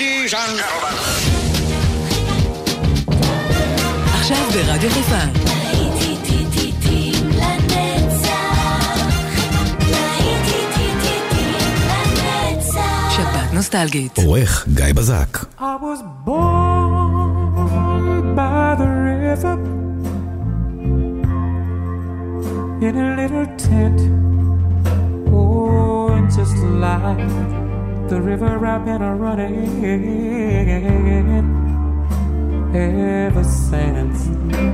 Ladies and gentlemen. עכשיו ברדיו חיפה. שבת נוסטלגית. עורך גיא בזק. I was born by the river in a little tent. Oh, and just like the river I've been running ever since.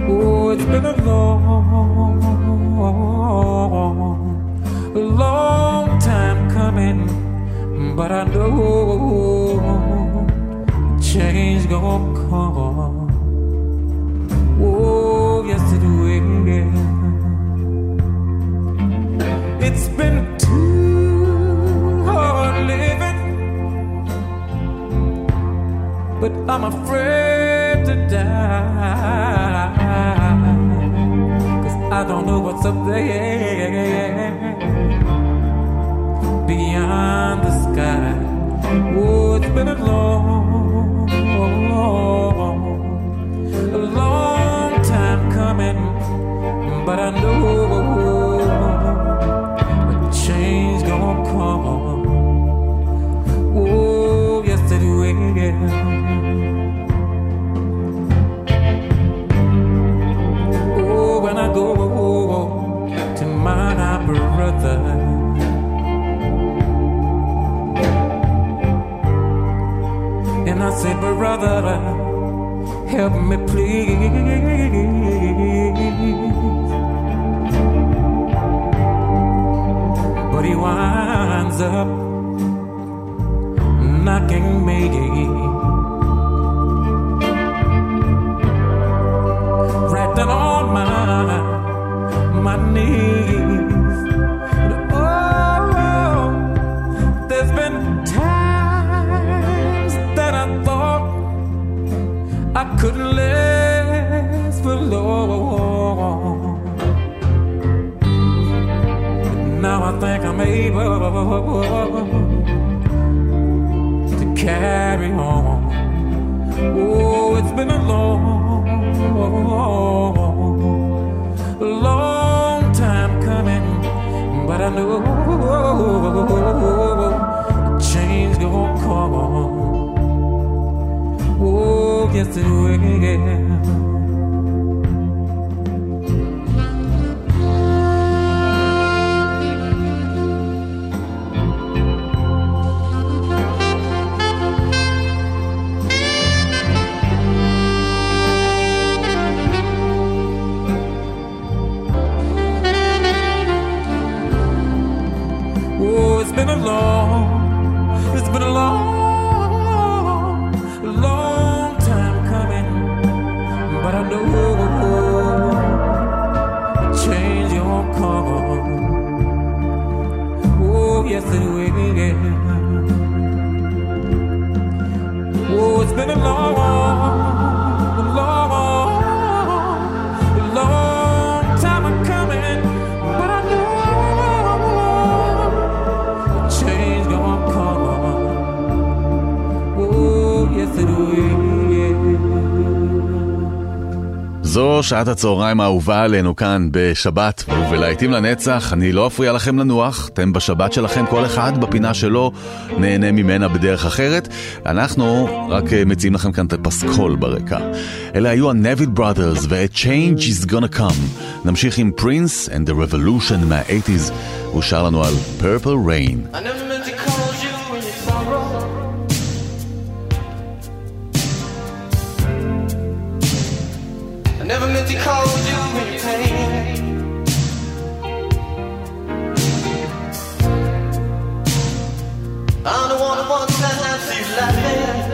Oh, it's been a long, long time coming, but I know change gonna come. Oh, yes it will. I'm afraid to die. Cause I don't know what's up there beyond the sky. Oh, it's been a long, a long time coming, but I know a change gonna come. Oh, yes it will. Brother. And I said, brother, help me please. But he winds up knocking me able to carry on. Oh, it's been a long, long time coming, but I know change gonna come. Oh, yes it will. Oh, זו שעת הצהריים האהובה עלינו כאן בשבת ובלהיטים לנצח. אני לא אפריע לכם לנוח, אתם בשבת שלכם, כל אחד בפינה שלו נהנה ממנה בדרך אחרת. אנחנו רק אה, מציעים לכם כאן את הפסקול ברקע. אלה היו ה-Neville Brothers ו-A Change is gonna come. נמשיך עם Prince and the Revolution מה-80's. הוא שר לנו על Purple Rain. I'm the one who wants to see you laughing.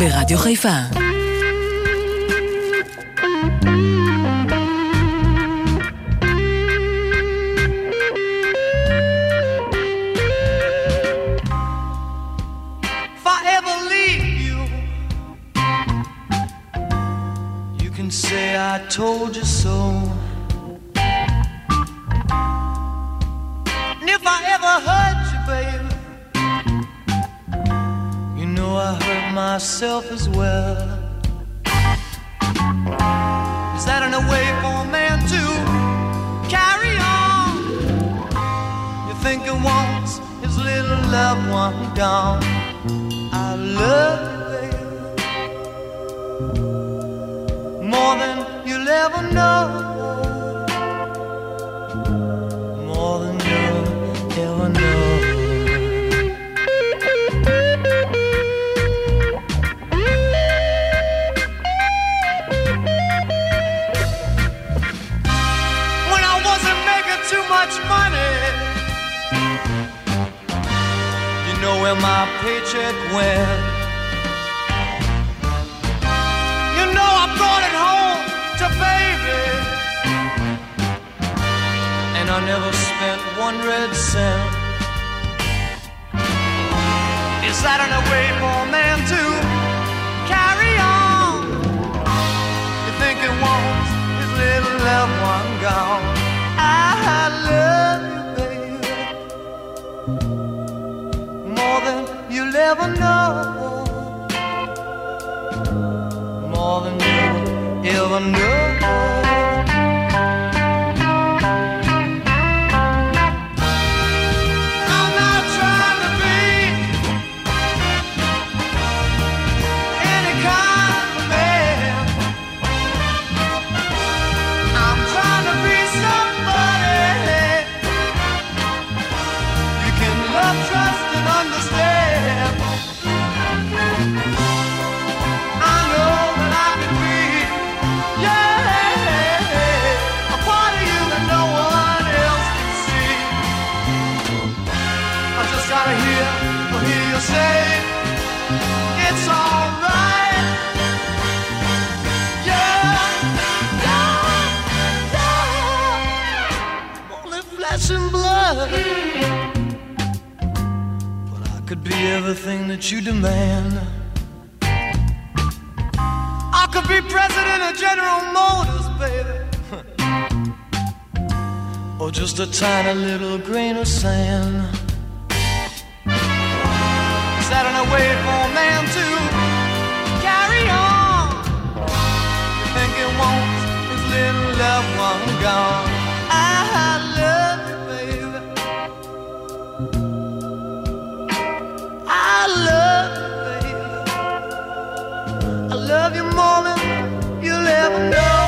ברדיו חיפה. electric well. You know I brought it home to baby, and I never spent one red cent. Is that in a way for a man to carry on? You think he wants his little loved one gone? never know more than you ever know. be everything that you demand. I could be president of General Motors, baby. or just a tiny little grain of sand. Sat in a wait for a man to carry on. You think it wants his little loved one gone. I no.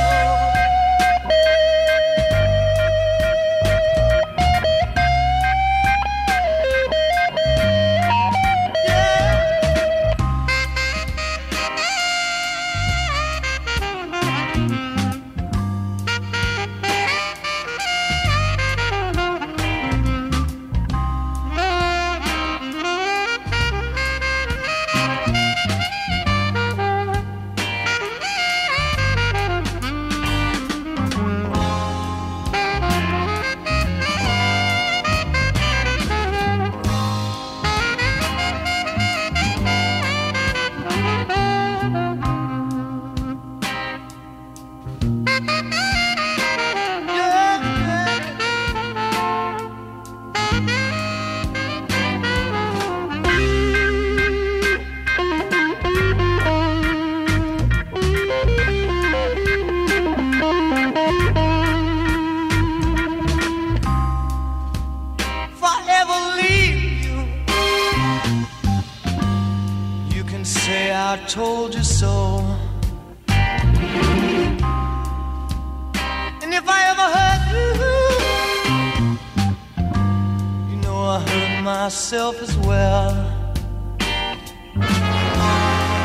myself as well.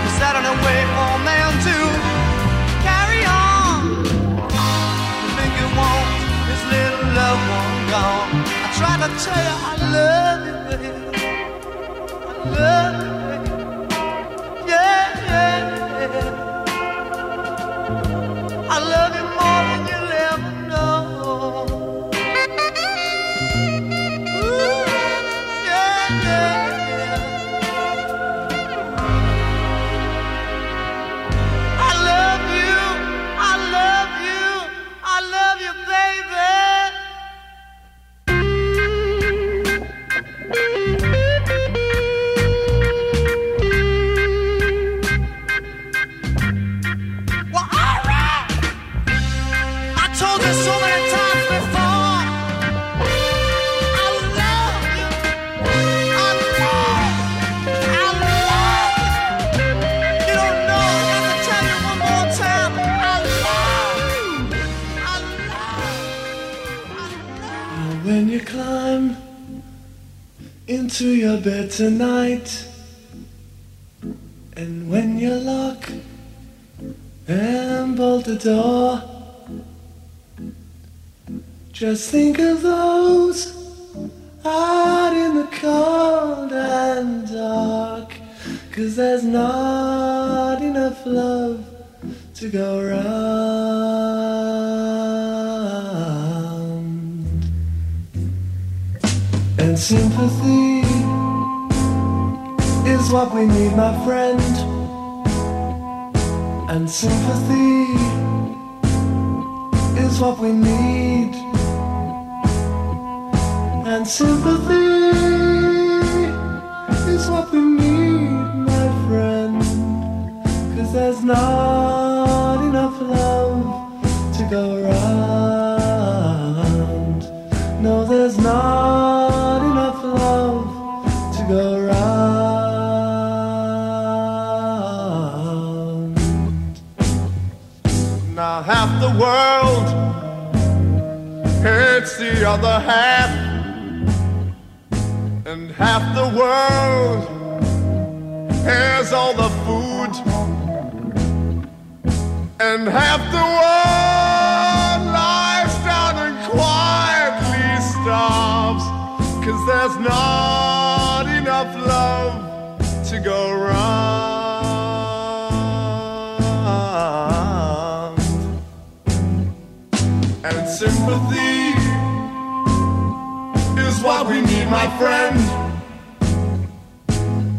Cause I don't know for a man to carry on. The thing you want is little loved one gone. I try to tell you I love you, baby. I love you. Your bed tonight, and when you lock and bolt the door, just think of those out in the cold and dark, cause there's not enough love to go round. And sympathy is what we need, my friend. And sympathy is what we need. And sympathy is what we need, my friend. Cause there's not enough love to go round. World. Hates the other half, and half the world. Has all the food, and half the world lies down and quietly starves, cause there's not enough love to go round and sympathy is what we need, my friend.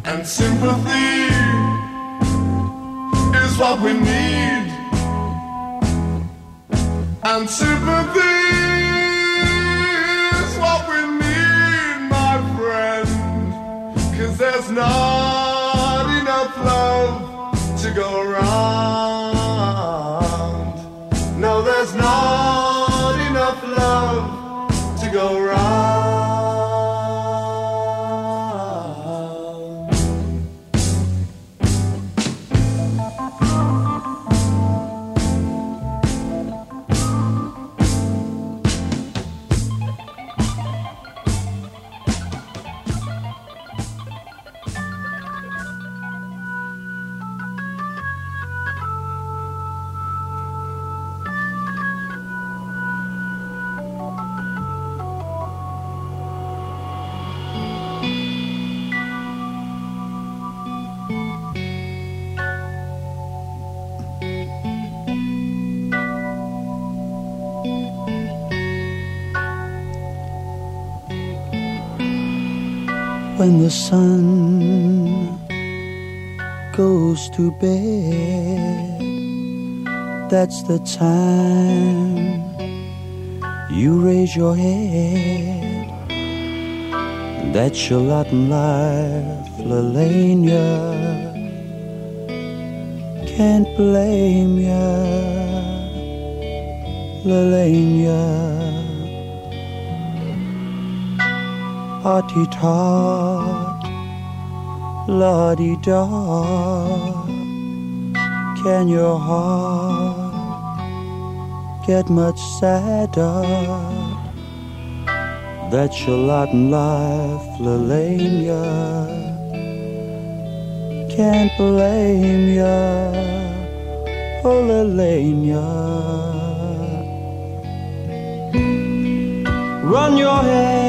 And sympathy is what we need. And sympathy is what we need, my friend. Cause there's not enough love to go round. No, there's not enough love to go round. When the sun goes to bed. That's the time you raise your head. That's your lot in life, Lalena. Can't blame ya, Lalena. Hearty tot, la-di da. Can your heart get much sadder? That's your lot in life, Lalena. Can't blame ya, oh Lalena. Run your hand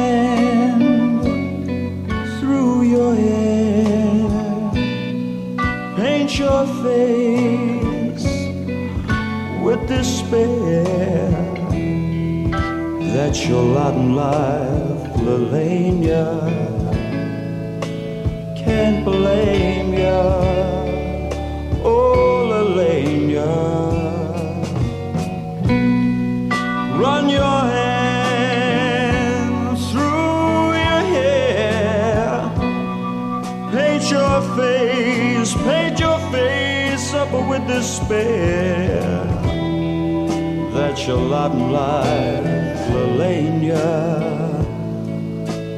your face with despair. That's your lot in life, Lalena. Can't blame ya, despair. That's your lot in life, Lalena.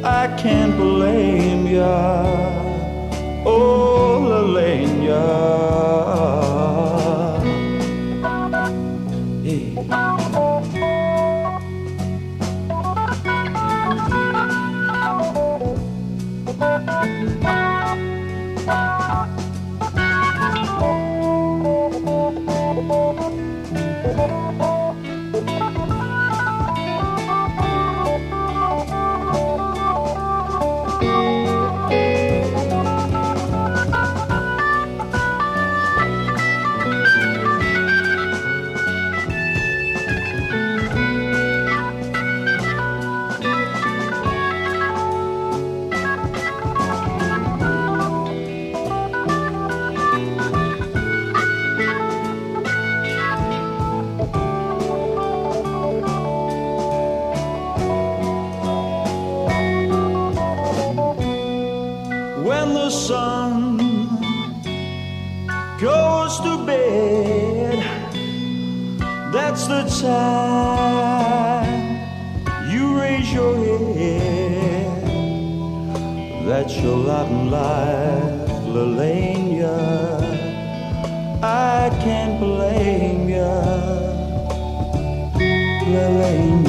I can't blame ya, oh Lalena. The time you raise your head. That's your lot in life, Lalena. I can't blame you, Lalena.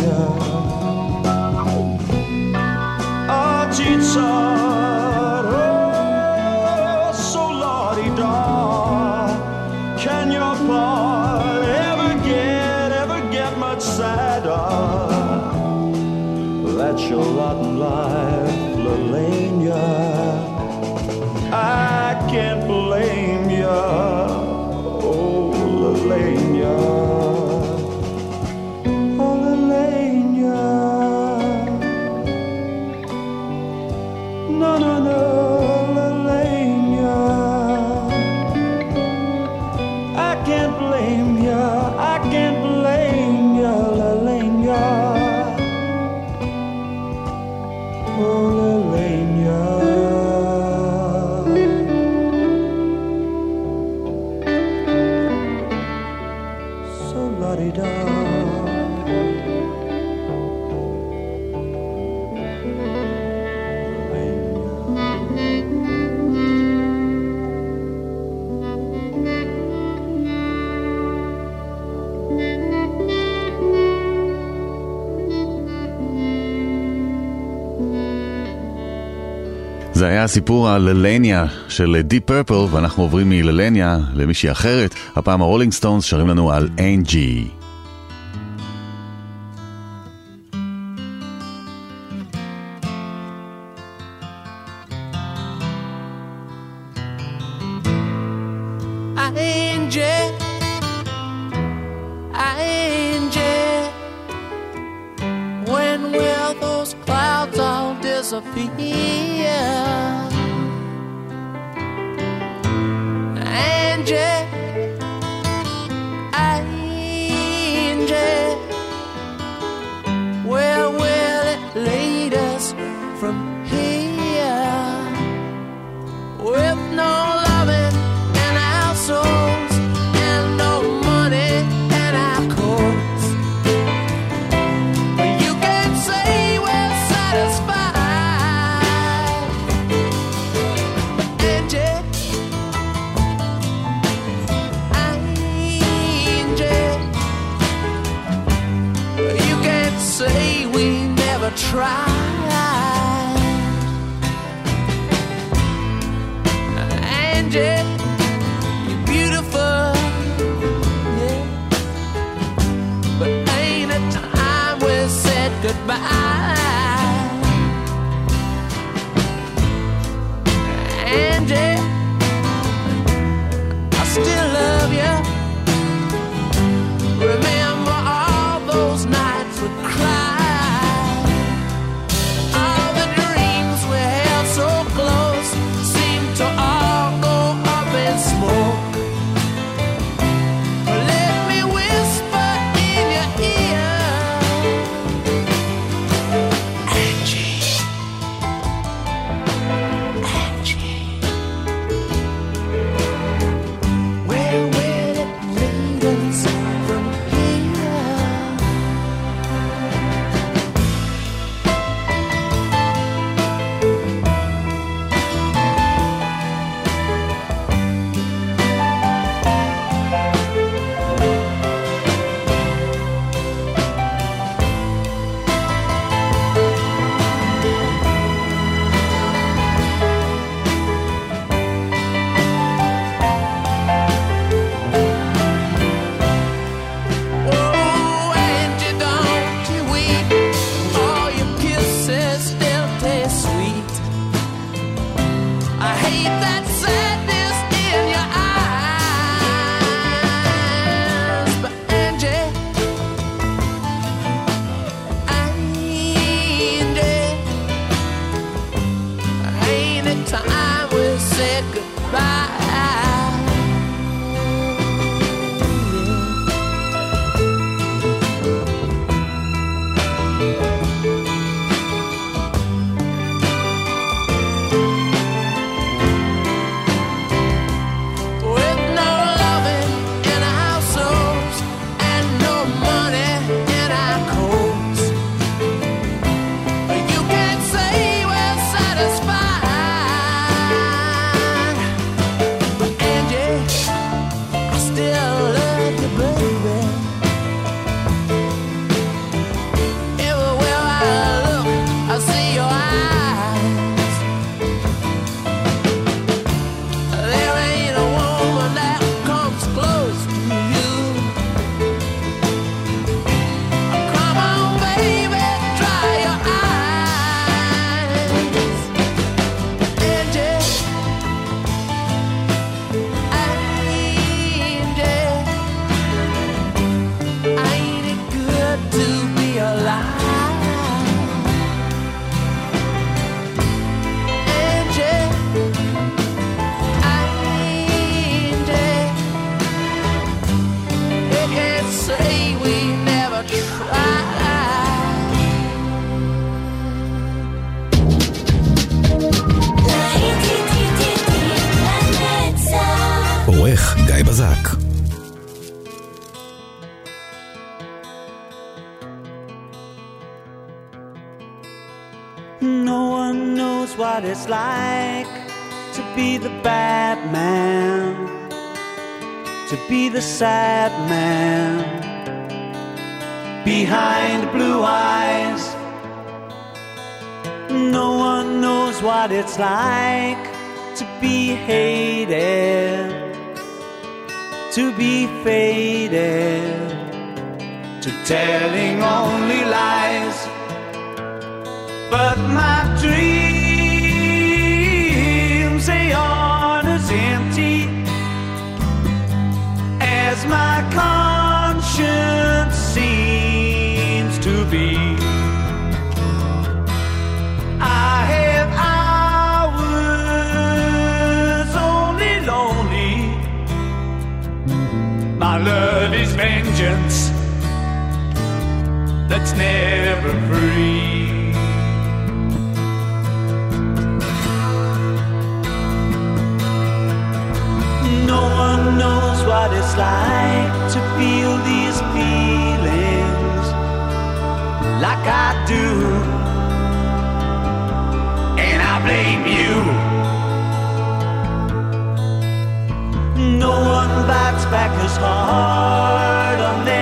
זה היה הסיפור הללניה של דיפ פרפל, ואנחנו עוברים מללניה למישהי אחרת. הפעם הרולינג סטונס שרים לנו על אנג'י. telling only lies. But my dreams, they aren't as empty as my conscience seems to be. I have hours only lonely. My love is vengeance that's never free. No one knows what it's like to feel these feelings like I do. And I blame you. No one bites back as hard on them.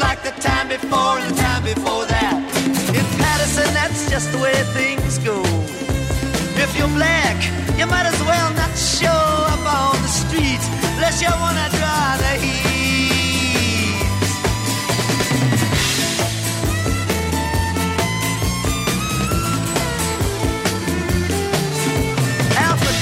Like the time before and the time before that. In Paterson, that's just the way things go. If you're black, you might as well not show up on the street unless you wanna draw the heat. Alfred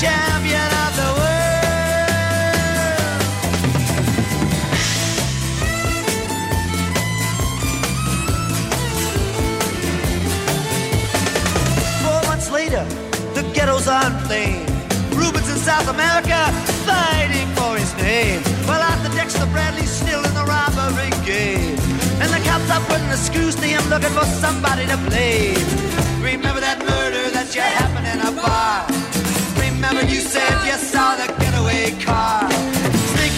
champion of the world. Four months later, the ghetto's on flame. Rubin's in South America fighting for his name. Well, Arthur Dexter Bradley's still in the robbery game. And the cops are putting the screws to him looking for somebody to blame. Remember that murder that you happened in a bar? Remember you said you saw the getaway car?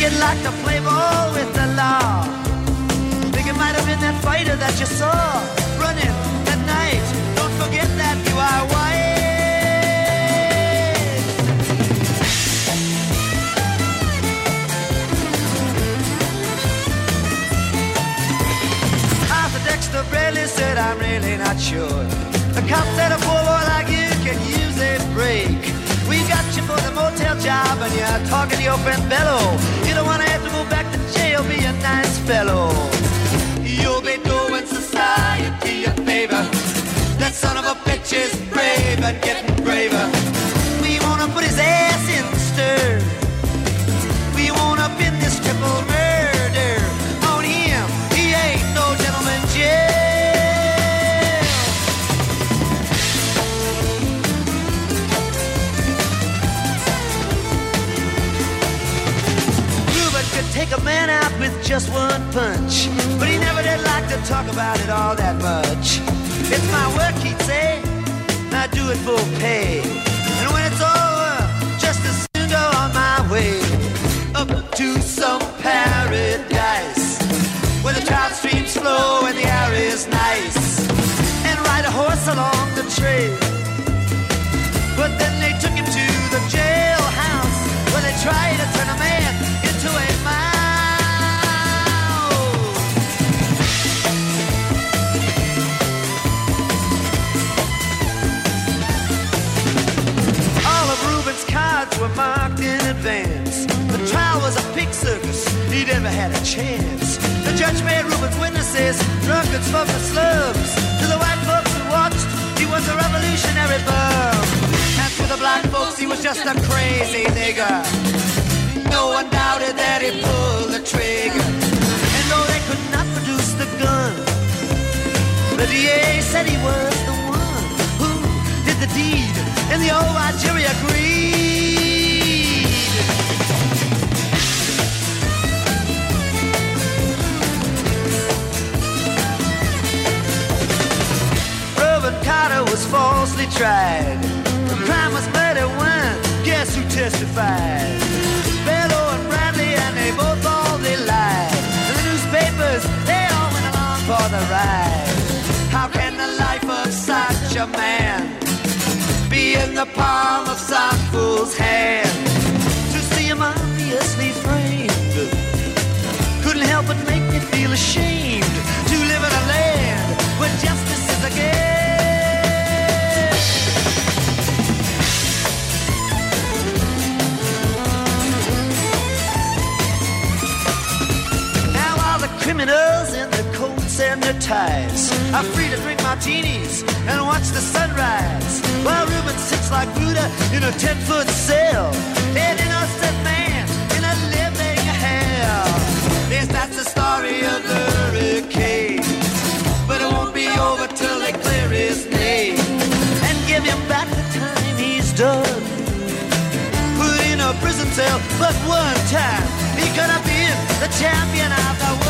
You'd like to play ball with the law? Think it might have been that fighter that you saw running that night. Don't forget that you are white. Dexter Bradley said, I'm really not sure. The cop said a poor boy like you For the motel job and you're talking to your friend Bello. You don't wanna have to go back to jail, be a nice fellow. You'll be doing society a favor. That son of a bitch is brave and getting braver. We wanna put his ass in the stir. Man out with just one punch, but he never did like to talk about it all that much. It's my work, he'd say. I do it for pay. And when it's over, just as soon go on my way up to some paradise where the trout streams flow and the air is nice, and ride a horse along the trail. But then they took him to the jailhouse where they tried to turn a man he never had a chance. The judge made Rubin's witnesses drunkards from the slums. To the white folks who watched, he was a revolutionary bum. And to the black folks, he was just a crazy nigger. No one doubted that he pulled the trigger. And though they could not produce the gun, the DA said he was the one who did the deed, and the old jury agreed. Was falsely tried. The crime was murder one. Guess who testified? Bello and Bradley, and they both all they lied. And the newspapers, they all went along for the ride. How can the life of science a man be in the palm of some fool's hand. To see him obviously framed couldn't help but make me feel ashamed to live in a land where justice ties are free to drink martinis and watch the sunrise. While Rubin sits like Buddha in a ten-foot cell, an innocent man in a living hell. Yes, that's the story of the hurricane, but it won't be over till they clear his name and give him back the time he's done put in a prison cell but one time. He could have been the champion of the world.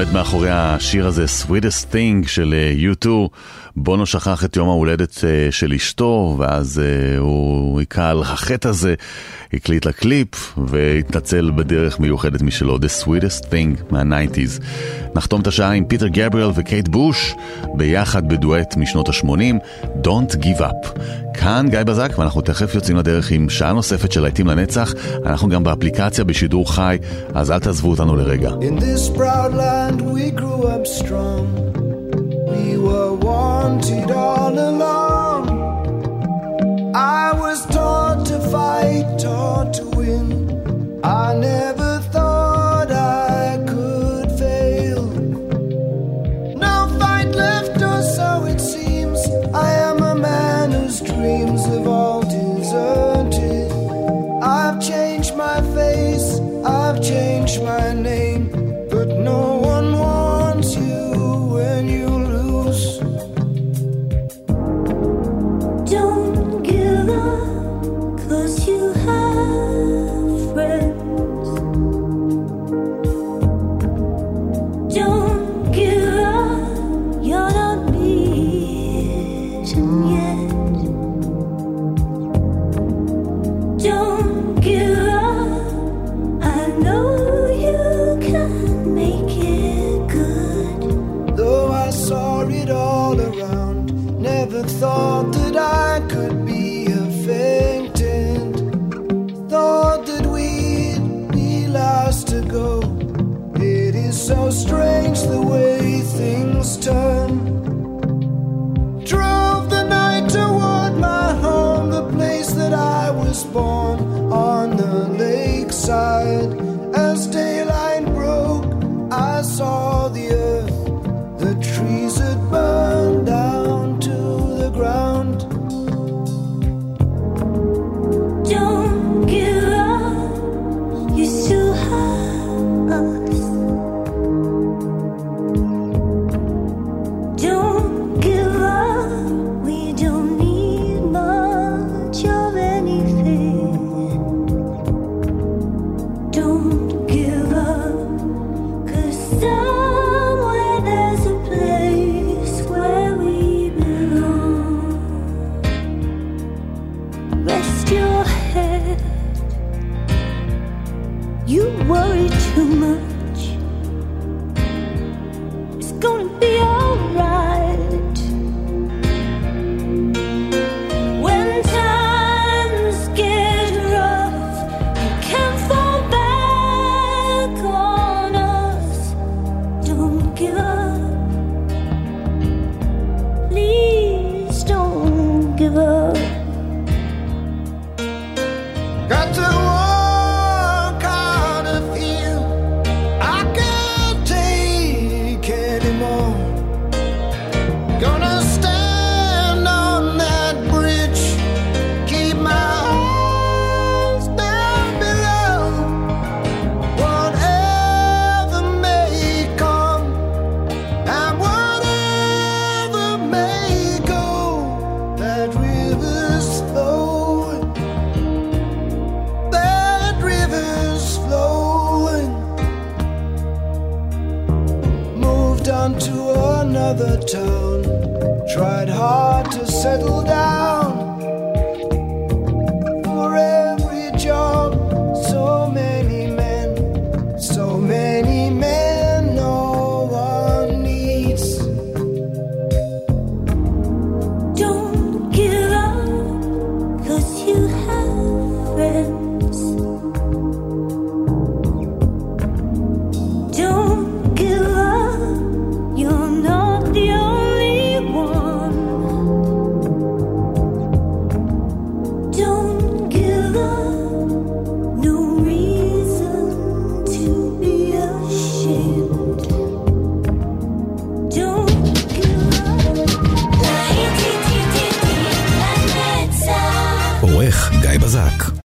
עומד מאחורי השיר הזה, Sweetest Thing של אה, U2. בונו שכח את יום ההולדת אה, של אשתו, ואז אה, הוא היכה על החטא הזה, הקליט לה קליפ, והתנצל בדרך מיוחדת משלו, The Sweetest Thing מה-90's. נחתום את השעה עם פיטר גבריאל וקייט בוש, ביחד בדואט משנות ה-80, Don't Give Up. כאן גיא בזק, ואנחנו תכף יוצאים לדרך עם שעה נוספת של להיטים לנצח. אנחנו גם באפליקציה בשידור חי, אז אל תעזבו אותנו לרגע. In this proud land we grew up strong. Wanted all along. I was taught to fight, taught to win. I never thought I could fail. No fight left, or so it seems. I am a man whose dreams have all deserted. I've changed my face, I've changed my name,